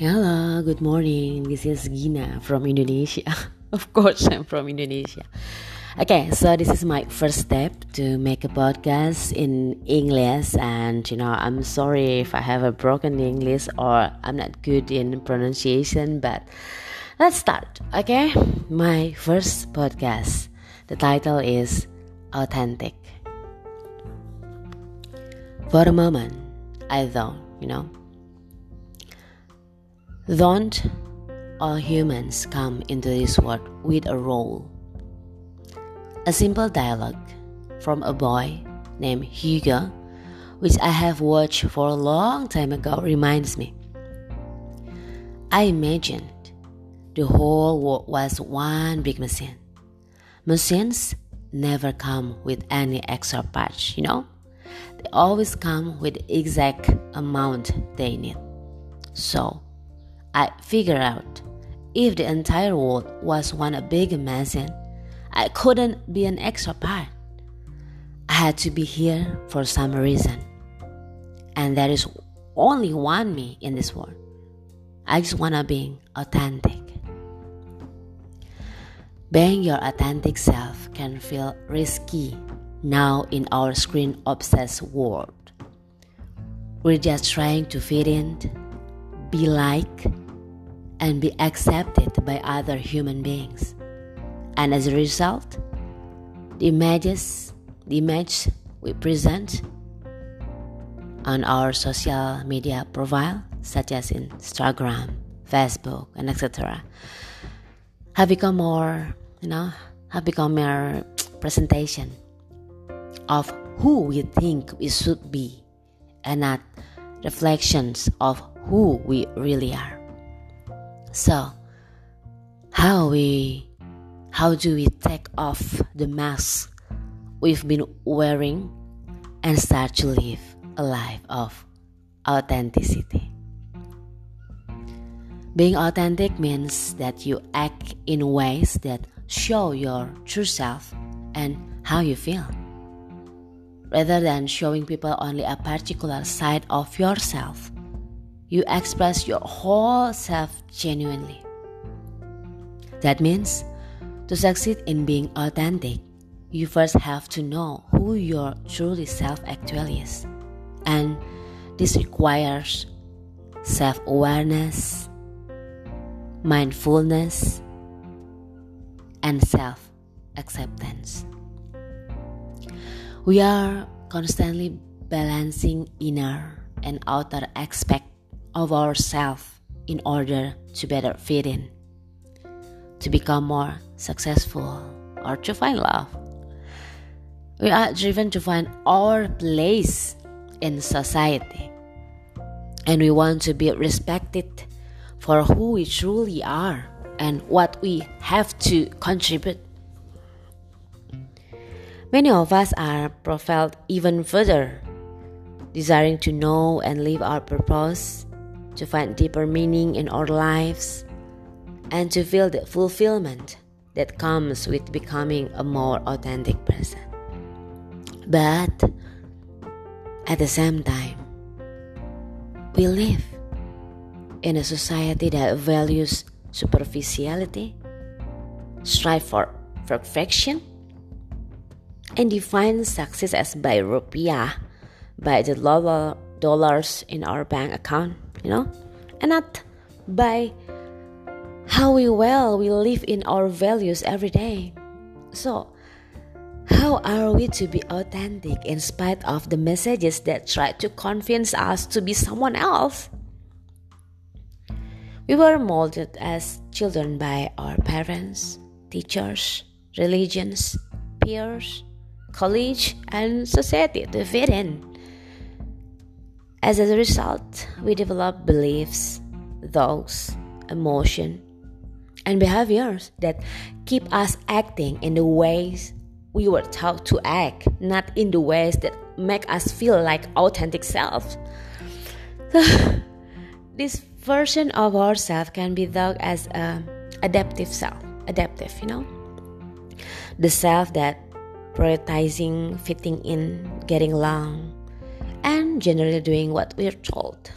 Hello, good morning. This is Gina from Indonesia. of course, I'm from Indonesia. Okay, so this is my first step to make a podcast in English, and you know, I'm sorry if I have a broken English or I'm not good in pronunciation, but let's start. Okay, my first podcast. The title is Authentic. For a moment, I thought, you know, don't all humans come into this world with a role? A simple dialogue from a boy named Hugo, which I have watched for a long time ago, reminds me. I imagined the whole world was one big machine. Machines never come with any extra parts, you know? They always come with the exact amount they need. So, I figured out if the entire world was one big machine, I couldn't be an extra part. I had to be here for some reason. And there is only one me in this world. I just wanna be authentic. Being your authentic self can feel risky now in our screen obsessed world. We're just trying to fit in, be like, and be accepted by other human beings. And as a result, the images, the image we present on our social media profile, such as Instagram, Facebook, and etc., have become more, you know, have become more presentation of who we think we should be, and not reflections of who we really are. So, how we how do we take off the mask we've been wearing and start to live a life of authenticity? Being authentic means that you act in ways that show your true self and how you feel. Rather than showing people only a particular side of yourself, you express your whole self genuinely. That means to succeed in being authentic, you first have to know who your truly self actually is. And this requires self awareness, mindfulness, and self acceptance. We are constantly balancing inner and outer aspect of ourselves in order to better fit in, to become more successful, or to find love. We are driven to find our place in society, and we want to be respected for who we truly are and what we have to contribute. Many of us are profiled even further, desiring to know and live our purpose to find deeper meaning in our lives, and to feel the fulfillment that comes with becoming a more authentic person. But at the same time, we live in a society that values superficiality, strive for perfection, and defines success as by rupiah, by the dollars in our bank account you know, and not by how we well we live in our values every day. So, how are we to be authentic in spite of the messages that try to convince us to be someone else? We were molded as children by our parents, teachers, religions, peers, college, and society to fit in. As a result, we develop beliefs, thoughts, emotion, and behaviors that keep us acting in the ways we were taught to act, not in the ways that make us feel like authentic selves. this version of ourselves can be thought as a adaptive self, adaptive, you know, the self that prioritizing fitting in, getting along, and generally doing what we're told.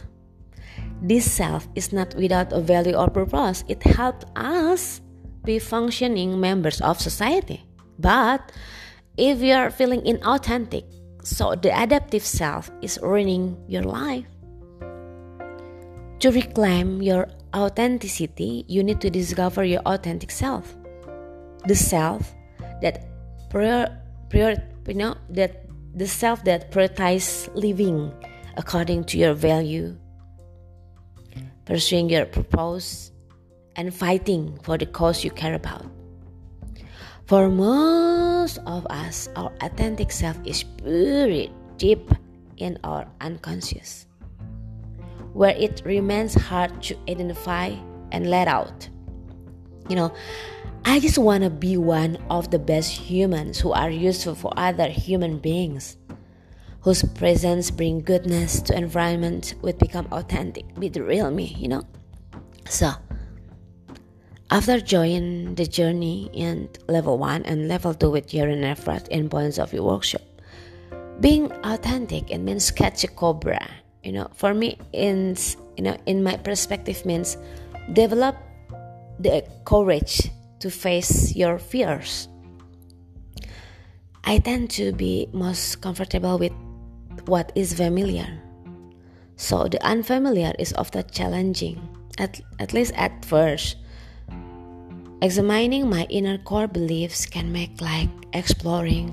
this self is not without a value or purpose. It helps us be functioning members of society. But if you are feeling inauthentic, so the adaptive self is ruining your life. To reclaim your authenticity, you need to discover your authentic self. The self that prior, prior you know that the self that prioritizes living according to your value, pursuing your purpose, and fighting for the cause you care about. For most of us, our authentic self is buried deep in our unconscious, where it remains hard to identify and let out. You know, I just want to be one of the best humans who are useful for other human beings, whose presence bring goodness to environment would become authentic, be the real me, you know. So, after joining the journey in level 1 and level 2 with your effort and points of your workshop, being authentic it means catch a cobra. You know, for me, in you know, in my perspective, means develop the courage to face your fears. I tend to be most comfortable with what is familiar. So the unfamiliar is often challenging, at, at least at first. Examining my inner core beliefs can make like exploring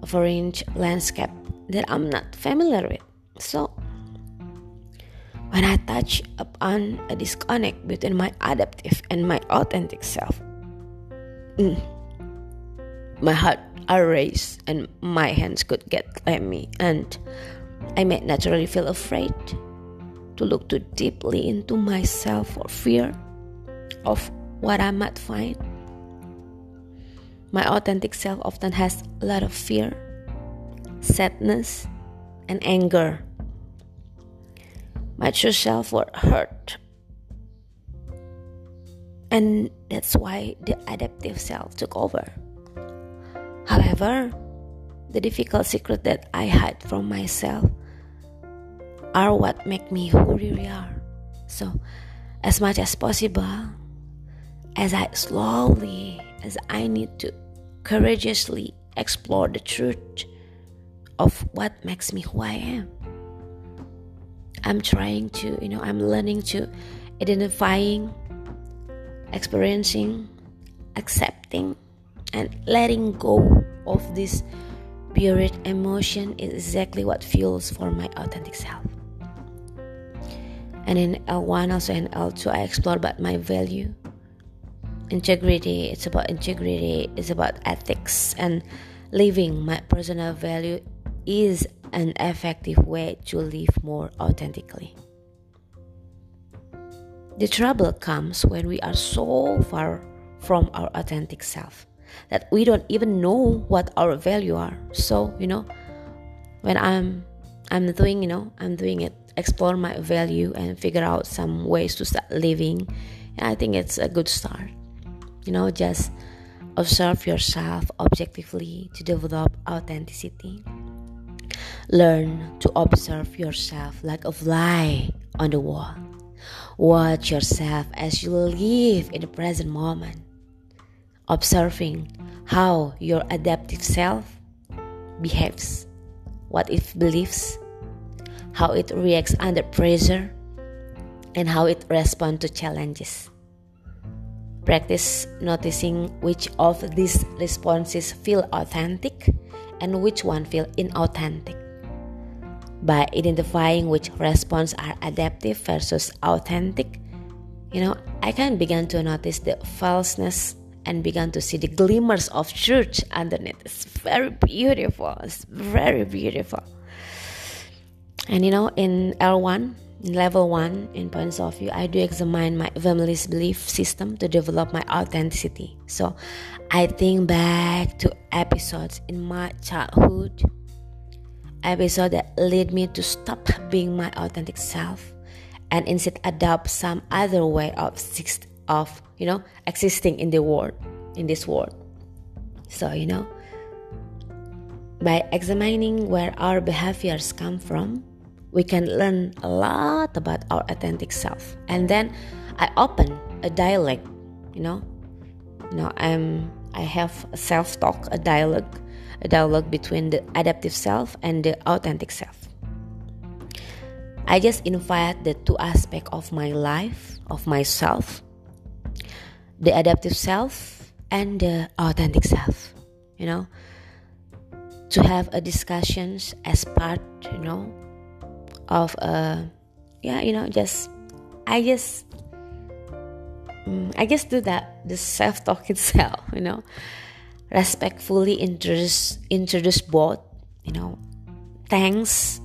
a foreign landscape that I'm not familiar with. So, when I touch upon a disconnect between my adaptive and my authentic self, Mm. my heart are raised and my hands could get clammy, and I may naturally feel afraid to look too deeply into myself for fear of what I might find. My authentic self often has a lot of fear, sadness, and anger. My true self will hurt. And that's why the adaptive self took over. However, the difficult secret that I hide from myself are what make me who really are. So, as much as possible, as I slowly, as I need to courageously explore the truth of what makes me who I am. I'm trying to, you know, I'm learning to identifying, experiencing, accepting, and letting go of this buried emotion is exactly what fuels for my authentic self. And in L1 also in L2 I explore about my value, integrity it's about integrity it's about ethics and living my personal value is an effective way to live more authentically the trouble comes when we are so far from our authentic self that we don't even know what our value are. So you know when i'm i'm doing you know i'm doing it explore my value and figure out some ways to start living and i think it's a good start. You know just observe yourself objectively to develop authenticity. Learn to observe yourself like a fly on the wall watch yourself as you live in the present moment observing how your adaptive self behaves what it believes how it reacts under pressure and how it responds to challenges Practice noticing which of these responses feel authentic and which one feel inauthentic. By identifying which response are adaptive versus authentic, you know, I can begin to notice the falseness and began to see the glimmers of truth underneath. It's very beautiful. It's very beautiful. And you know, in L1, in level one in points of view i do examine my family's belief system to develop my authenticity so i think back to episodes in my childhood episode that led me to stop being my authentic self and instead adopt some other way of of you know existing in the world in this world so you know by examining where our behaviors come from we can learn a lot about our authentic self. And then I open a dialogue, you know. You know, I'm I have a self-talk, a dialogue, a dialogue between the adaptive self and the authentic self. I just invite the two aspects of my life, of myself, the adaptive self and the authentic self, you know, to have a discussions as part, you know, of a, yeah, you know, just, I just, um, I just do that, the self-talk itself, you know, respectfully introduce, introduce both, you know, thanks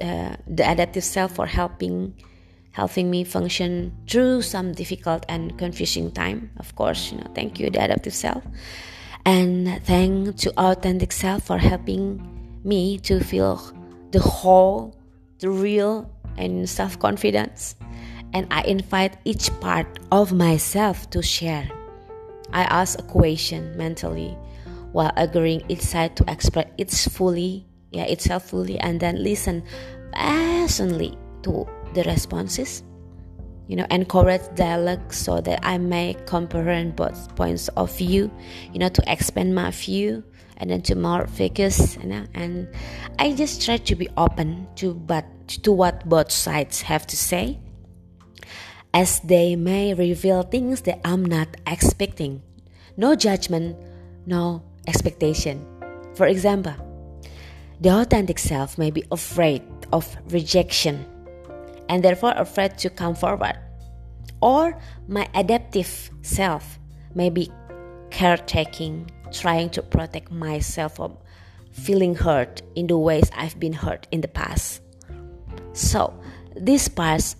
uh, the adaptive self for helping helping me function through some difficult and confusing time of course you know. Thank you the adaptive self. And thank to authentic self for helping me to feel the whole the real and self-confidence. And i invite each part of myself to share i ask a question mentally while agreeing each side to express its fully yeah itself fully and then listen passionately to the responses you know encourage dialogue so that i may comprehend both points of view you know to expand my view and then to more focus you know and i just try to be open to but to what both sides have to say as they may reveal things that i'm not expecting no judgment no expectation for example the authentic self may be afraid of rejection and therefore afraid to come forward. Or my adaptive self may be caretaking, trying to protect myself from feeling hurt in the ways I've been hurt in the past. So, these parts,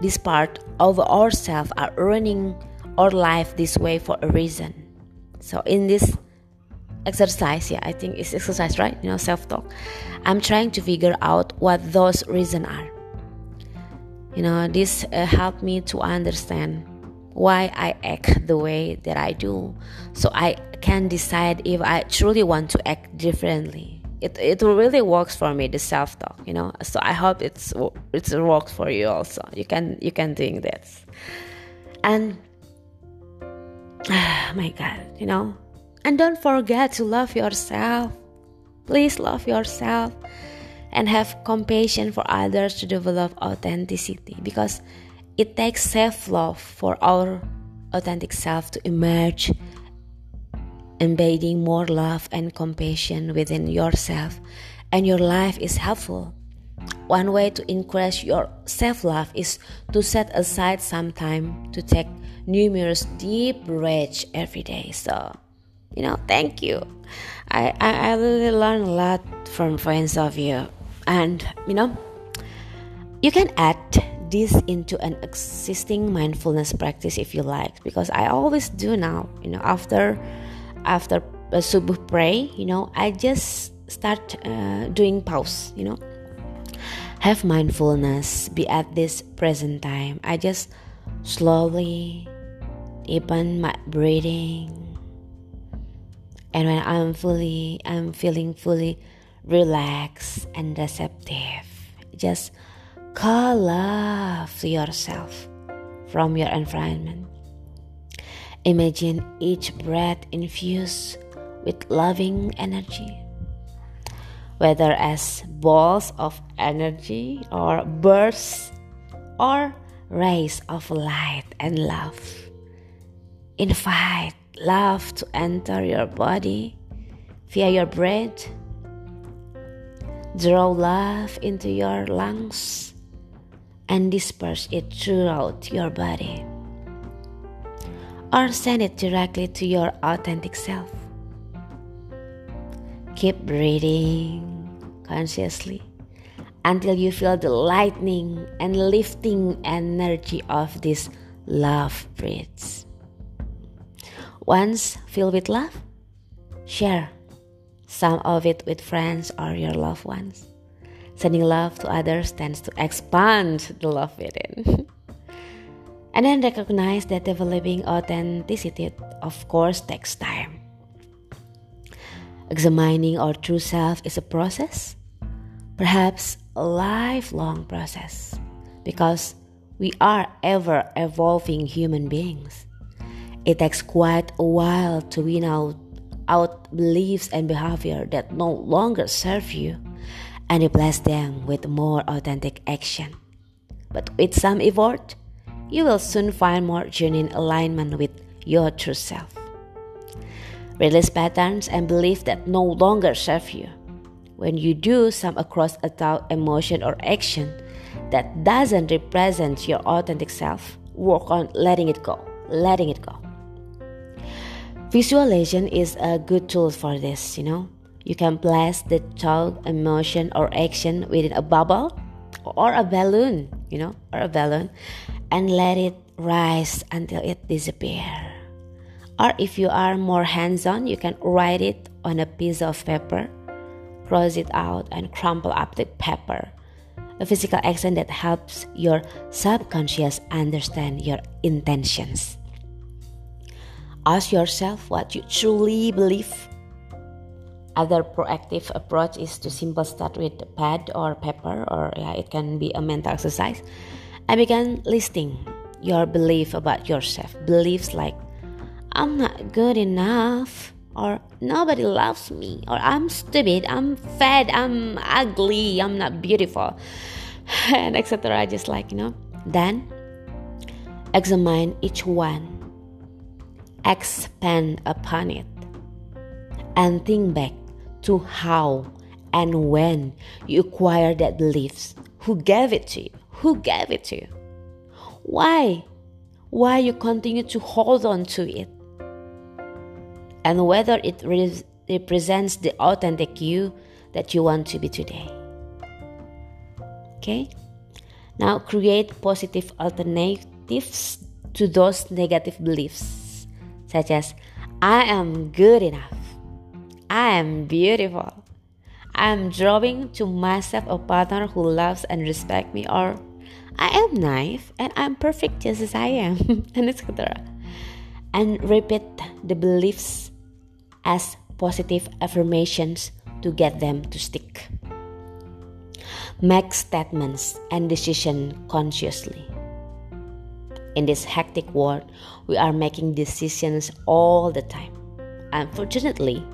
this part of ourselves are running our life this way for a reason. So, in this exercise yeah i think it's exercise right? You know self-talk. I'm trying to figure out what those reasons are. You know this uh, helped me to understand why i act the way that i do. So i can decide if i truly want to act differently it, it really works for me the self-talk you know? So i hope it's it works for you also. You can you can doing this. And oh my god you know? And don't forget to love yourself. Please love yourself and have compassion for others to develop authenticity because it takes self love for our authentic self to emerge, embedding more love and compassion within yourself, and your life is helpful. One way to increase your self love is to set aside some time to take numerous deep breaths every day. So, you know thank you I, I i really learn a lot from friends of you and you know you can add this into an existing mindfulness practice if you like because i always do now you know after after a subuh pray you know i just start uh, doing pause you know. Have mindfulness be at this present time. I just slowly deepen my breathing. And when I'm fully, I'm feeling fully relaxed and receptive, just call love to yourself from your environment. Imagine each breath infused with loving energy, whether as balls of energy or bursts or rays of light and love. Invite love to enter your body via your breath. Draw love into your lungs and disperse it throughout your body. Or send it directly to your authentic self. Keep breathing consciously until you feel the lightning and lifting energy of this love breaths. Once filled with love, share some of it with friends or your loved ones. Sending love to others tends to expand the love within. and then recognize that developing authenticity, of course, takes time. Examining our true self is a process. Perhaps a lifelong process because we are ever evolving human beings. It takes quite a while to win out, out beliefs and behavior that no longer serve you and replace them with more authentic action. But with some effort, you will soon find more genuine alignment with your true self. Release patterns and beliefs that no longer serve you. When you do some across a thought, emotion, or action that doesn't represent your authentic self, work on letting it go. Letting it go. Visualization is a good tool for this, you know. You can place the thought, emotion, or action within a bubble or a balloon, you know, or a balloon, and let it rise until it disappears. Or if you are more hands on, you can write it on a piece of paper, cross it out, and crumple up the paper. A physical action that helps your subconscious understand your intentions. Ask yourself what you truly believe. Other proactive approach is to simply start with a pad or paper, or yeah, it can be a mental exercise. I began listing your belief about yourself. Beliefs like I'm not good enough, or nobody loves me, or I'm stupid, I'm fat, I'm ugly, I'm not beautiful, and etc. I just like, you know. Then examine each one, expand upon it, and think back to how and when you acquired that beliefs. Who gave it to you? Who gave it to you? Why? Why you continue to hold on to it? and whether it re- represents the authentic you that you want to be today. Okay? Now create positive alternatives to those negative beliefs, such as I am good enough, I am beautiful, I am drawing to myself a partner who loves and respects me, or I am naive and I'm perfect just as I am, and etc. And repeat the beliefs as positive affirmations to get them to stick. Make statements and decisions consciously. In this hectic world, we are making decisions all the time. Unfortunately,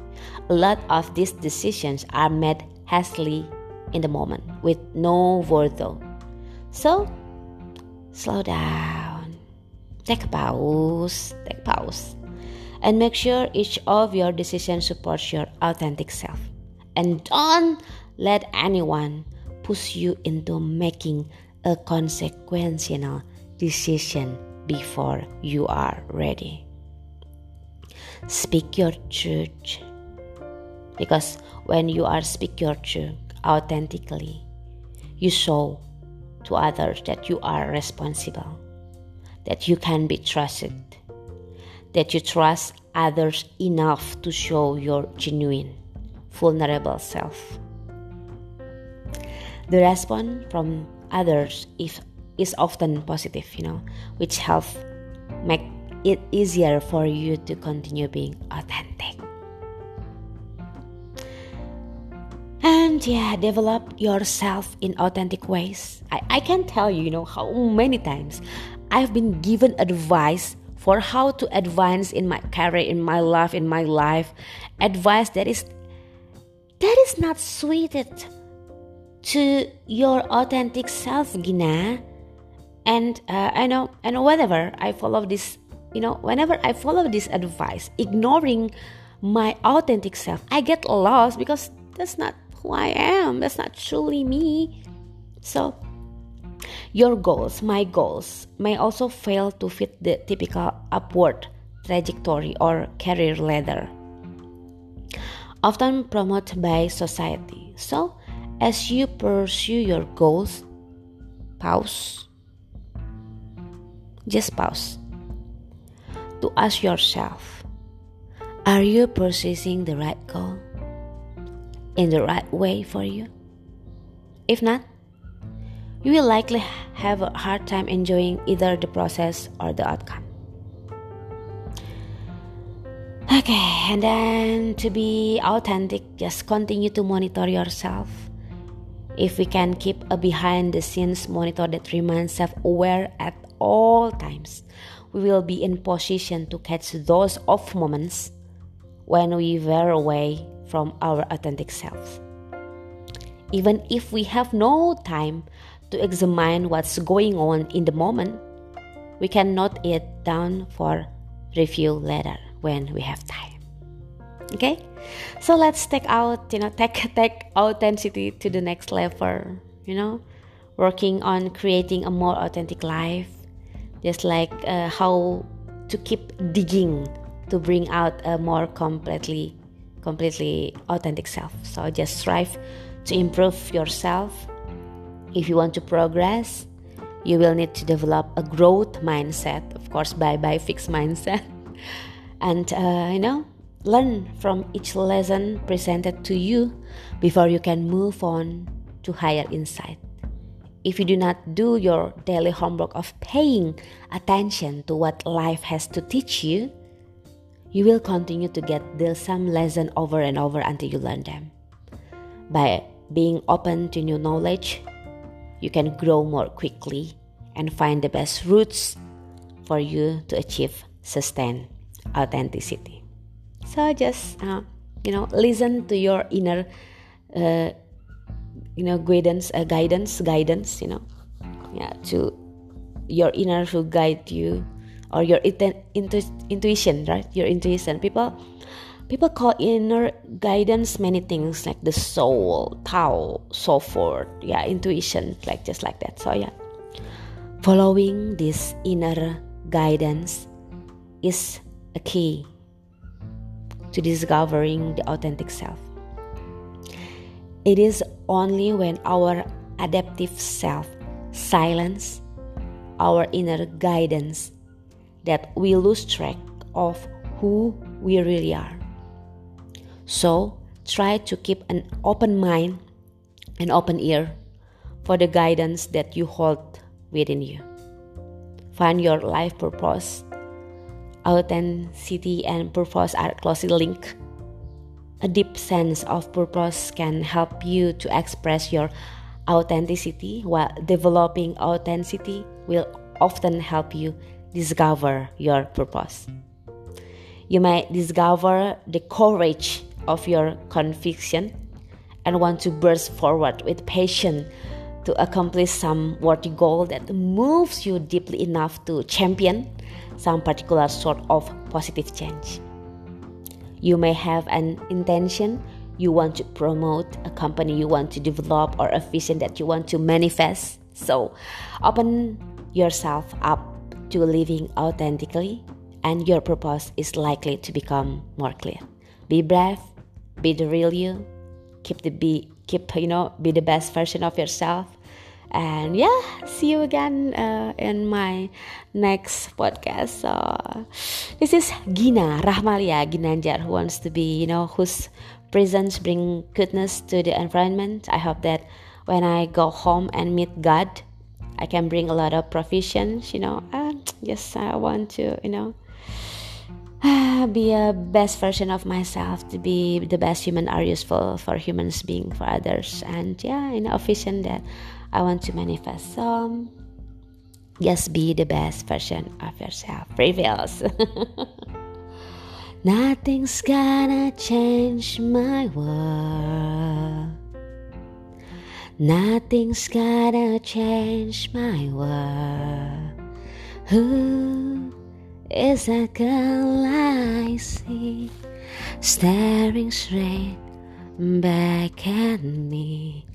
a lot of these decisions are made hastily in the moment with no forethought. So, slow down. Take a pause. Take a pause and make sure each of your decisions supports your authentic self. And don't let anyone push you into making a consequential decision before you are ready. Speak your truth. Because when you are speak your truth authentically, you show to others that you are responsible, that you can be trusted, that you trust others enough to show your genuine, vulnerable self. The response from others is, is often positive, you know, which helps make it easier for you to continue being authentic. Yeah, develop yourself in authentic ways. I, I can tell you, you know, how many times I've been given advice for how to advance in my career, in my life, in my life. Advice that is that is not suited to your authentic self, Gina. And uh, I know, and whatever I follow this, you know, whenever I follow this advice, ignoring my authentic self, I get lost because that's not who I am. That's not truly me. So your goals, my goals, may also fail to fit the typical upward trajectory or career ladder, often promoted by society. So, as you pursue your goals, pause. Just pause to ask yourself Are you pursuing the right goal in the right way for you? If not, you will likely have a hard time enjoying either the process or the outcome. Okay, and then to be authentic, just continue to monitor yourself. If we can keep a behind the scenes monitor that remains self aware at all times, we will be in position to catch those off moments when we veer away from our authentic selves. Even if we have no time to examine what's going on in the moment, we can note it down for review later when we have time. Okay? So let's take out, you know, take take authenticity to the next level, you know, working on creating a more authentic life. Just like uh, how to keep digging to bring out a more completely completely authentic self. So just strive to improve yourself. If you want to progress, you will need to develop a growth mindset, of course, by by fixed mindset, and uh, you know, learn from each lesson presented to you before you can move on to higher insight. If you do not do your daily homework of paying attention to what life has to teach you, you will continue to get the same lesson over and over until you learn them. By being open to new knowledge, you can grow more quickly and find the best routes for you to achieve sustained authenticity. So just uh, you know, listen to your inner, uh, you know, guidance, uh, guidance, guidance. You know, yeah, to your inner who guide you or your intu- intuition, right? Your intuition. People people call inner guidance many things like the soul, Tao, so forth. Yeah, intuition, like just like that. So yeah, following this inner guidance is a key to discovering the authentic self. It is only when our adaptive self silence our inner guidance that we lose track of who we really are. So, try to keep an open mind and open ear for the guidance that you hold within you. Find your life purpose. Authenticity and purpose are closely linked. A deep sense of purpose can help you to express your authenticity, while developing authenticity will often help you discover your purpose. You may discover the courage of your conviction and want to burst forward with passion to accomplish some worthy goal that moves you deeply enough to champion some particular sort of positive change. You may have an intention you want to promote, a company you want to develop, or a vision that you want to manifest. So, open yourself up to living authentically, and your purpose is likely to become more clear. Be brave, be the real you, keep the be keep you know be the best version of yourself. And yeah, see you again uh, in my next podcast. So this is Gina Rahmalia Ginanjar who wants to be, you know, whose presence bring goodness to the environment. I hope that when I go home and meet God, I can bring a lot of provisions, you know. Uh, yes, I want to, you know, be a best version of myself to be the best human are useful for humans being for others. And yeah in a vision that i want to manifest so just be the best version of yourself. Prevails. Nothing's gonna change my world Nothing's gonna change my world. Who is that girl I see staring straight back at me?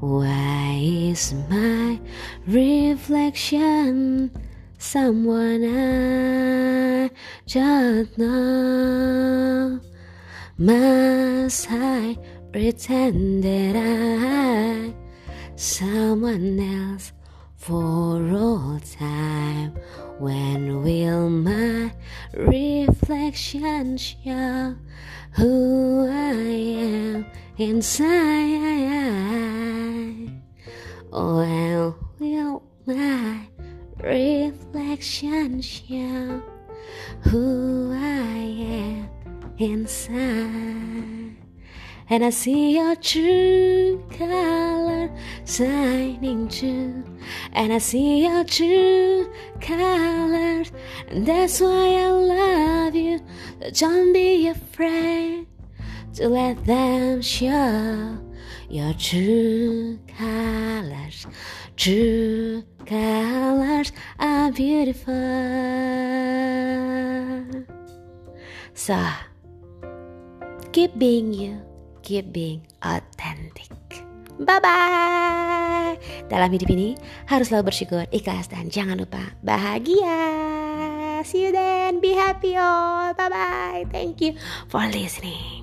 Why is my reflection someone I don't know? Must I pretend that I someone else for all time. When will my reflection show who I am inside? When will my reflection show who I am inside? And I see your true color shining through. And I see your true colors. And that's why I love you. Don't be afraid to let them show your true colors. True colors are beautiful. So, keep being you, keep being authentic. Bye bye. Dalam hidup ini harus selalu bersyukur, ikhlas dan jangan lupa bahagia. See you then. Be happy all. Bye bye. Thank you for listening.